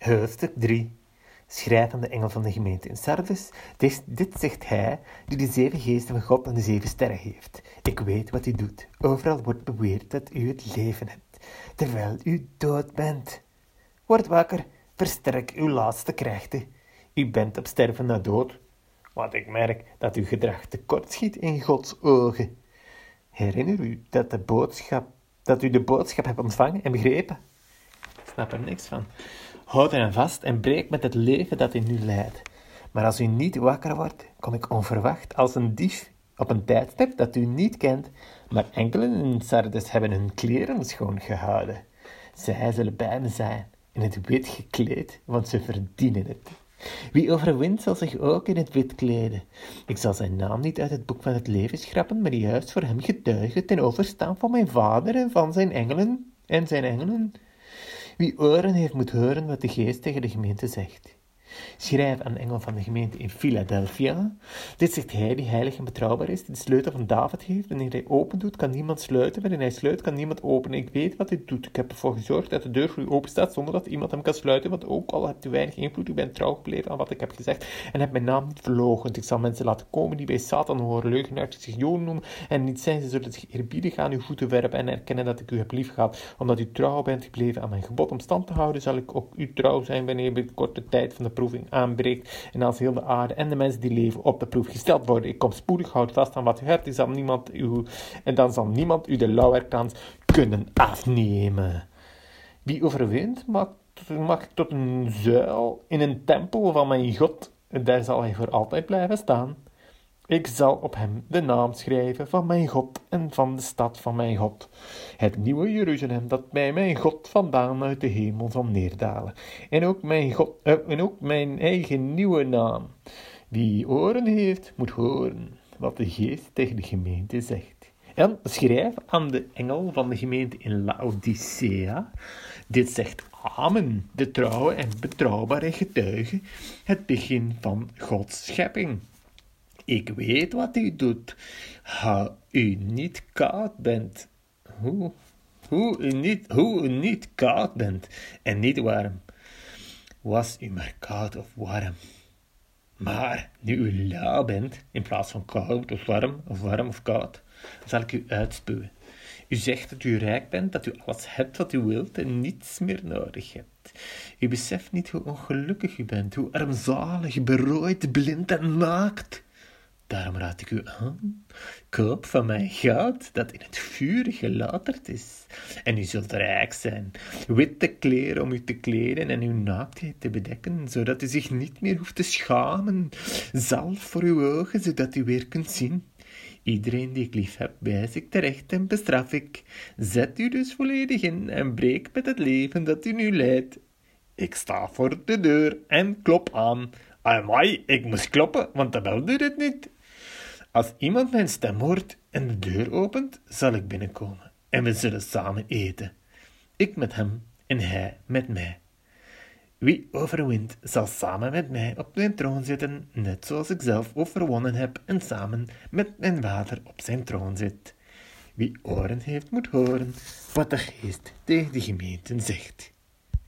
Hoofdstuk 3 Schrijf aan de engel van de gemeente in Sardes. Dit, dit zegt hij, die de zeven geesten van God en de zeven sterren heeft. Ik weet wat u doet. Overal wordt beweerd dat u het leven hebt, terwijl u dood bent. Word wakker, versterk uw laatste krachten. U bent op sterven na dood, want ik merk dat uw gedrag tekortschiet in Gods ogen. Herinner u dat, de boodschap, dat u de boodschap hebt ontvangen en begrepen? Snap er niks van. Houd er vast en breek met het leven dat u nu leidt. Maar als u niet wakker wordt, kom ik onverwacht als een dief op een tijdstip dat u niet kent, maar enkelen in Sardes hebben hun kleren schoon gehouden. Zij zullen bij me zijn, in het wit gekleed, want ze verdienen het. Wie overwint zal zich ook in het wit kleden. Ik zal zijn naam niet uit het boek van het leven schrappen, maar juist voor hem getuigen ten overstaan van mijn vader en van zijn engelen en zijn engelen. Wie oren heeft, moet horen wat de geest tegen de gemeente zegt. Schrijf aan de engel van de gemeente in Philadelphia. Dit zegt hij, die heilig en betrouwbaar is, die de sleutel van David heeft. Wanneer hij open doet, kan niemand sluiten. Wanneer hij sluit, kan niemand openen. Ik weet wat hij doet. Ik heb ervoor gezorgd dat de deur voor u open staat, zonder dat iemand hem kan sluiten. Want ook al hebt u weinig invloed, u bent trouw gebleven aan wat ik heb gezegd. En heb mijn naam niet verloochend. Ik zal mensen laten komen die bij Satan horen, leugenaars die zich Joden noemen. En niet zijn, ze zullen zich eerbiedig aan uw voeten werpen en erkennen dat ik u heb liefgehad. Omdat u trouw bent gebleven aan mijn gebod om stand te houden, zal ik ook u trouw zijn wanneer de korte tijd van de proeving aanbreekt en als heel de aarde en de mensen die leven op de proef gesteld worden. Ik kom spoedig, houd vast aan wat u hebt, zal niemand u, en dan zal niemand u de lauwerkrans kunnen afnemen. Wie overwint, mag, mag tot een zuil in een tempel van mijn God, en daar zal hij voor altijd blijven staan. Ik zal op hem de naam schrijven van mijn God en van de stad van mijn God. Het nieuwe Jeruzalem dat bij mijn God vandaan uit de hemel zal neerdalen. En ook mijn, God, uh, en ook mijn eigen nieuwe naam. Wie oren heeft, moet horen wat de geest tegen de gemeente zegt. En schrijf aan de engel van de gemeente in Laodicea. Dit zegt Amen, de trouwe en betrouwbare getuige, het begin van Gods schepping. Ik weet wat u doet. Hoe u niet koud bent. Hoe, hoe, u niet, hoe u niet koud bent en niet warm. Was u maar koud of warm. Maar nu u lauw bent, in plaats van koud of warm, of warm of koud, zal ik u uitspuwen. U zegt dat u rijk bent, dat u alles hebt wat u wilt en niets meer nodig hebt. U beseft niet hoe ongelukkig u bent, hoe armzalig, berooid, blind en naakt. Daarom raad ik u aan, koop van mij goud dat in het vuur gelaterd is. En u zult rijk zijn, witte kleren om u te kleden en uw naaktheid te bedekken, zodat u zich niet meer hoeft te schamen. Zalf voor uw ogen, zodat u weer kunt zien. Iedereen die ik lief heb, wijs ik terecht en bestraf ik. Zet u dus volledig in en breek met het leven dat u nu leidt. Ik sta voor de deur en klop aan. Amai, ik moest kloppen, want de bel doet het niet. Als iemand mijn stem hoort en de deur opent, zal ik binnenkomen en we zullen samen eten. Ik met hem en hij met mij. Wie overwint, zal samen met mij op mijn troon zitten, net zoals ik zelf overwonnen heb en samen met mijn vader op zijn troon zit. Wie oren heeft, moet horen wat de geest tegen de gemeenten zegt.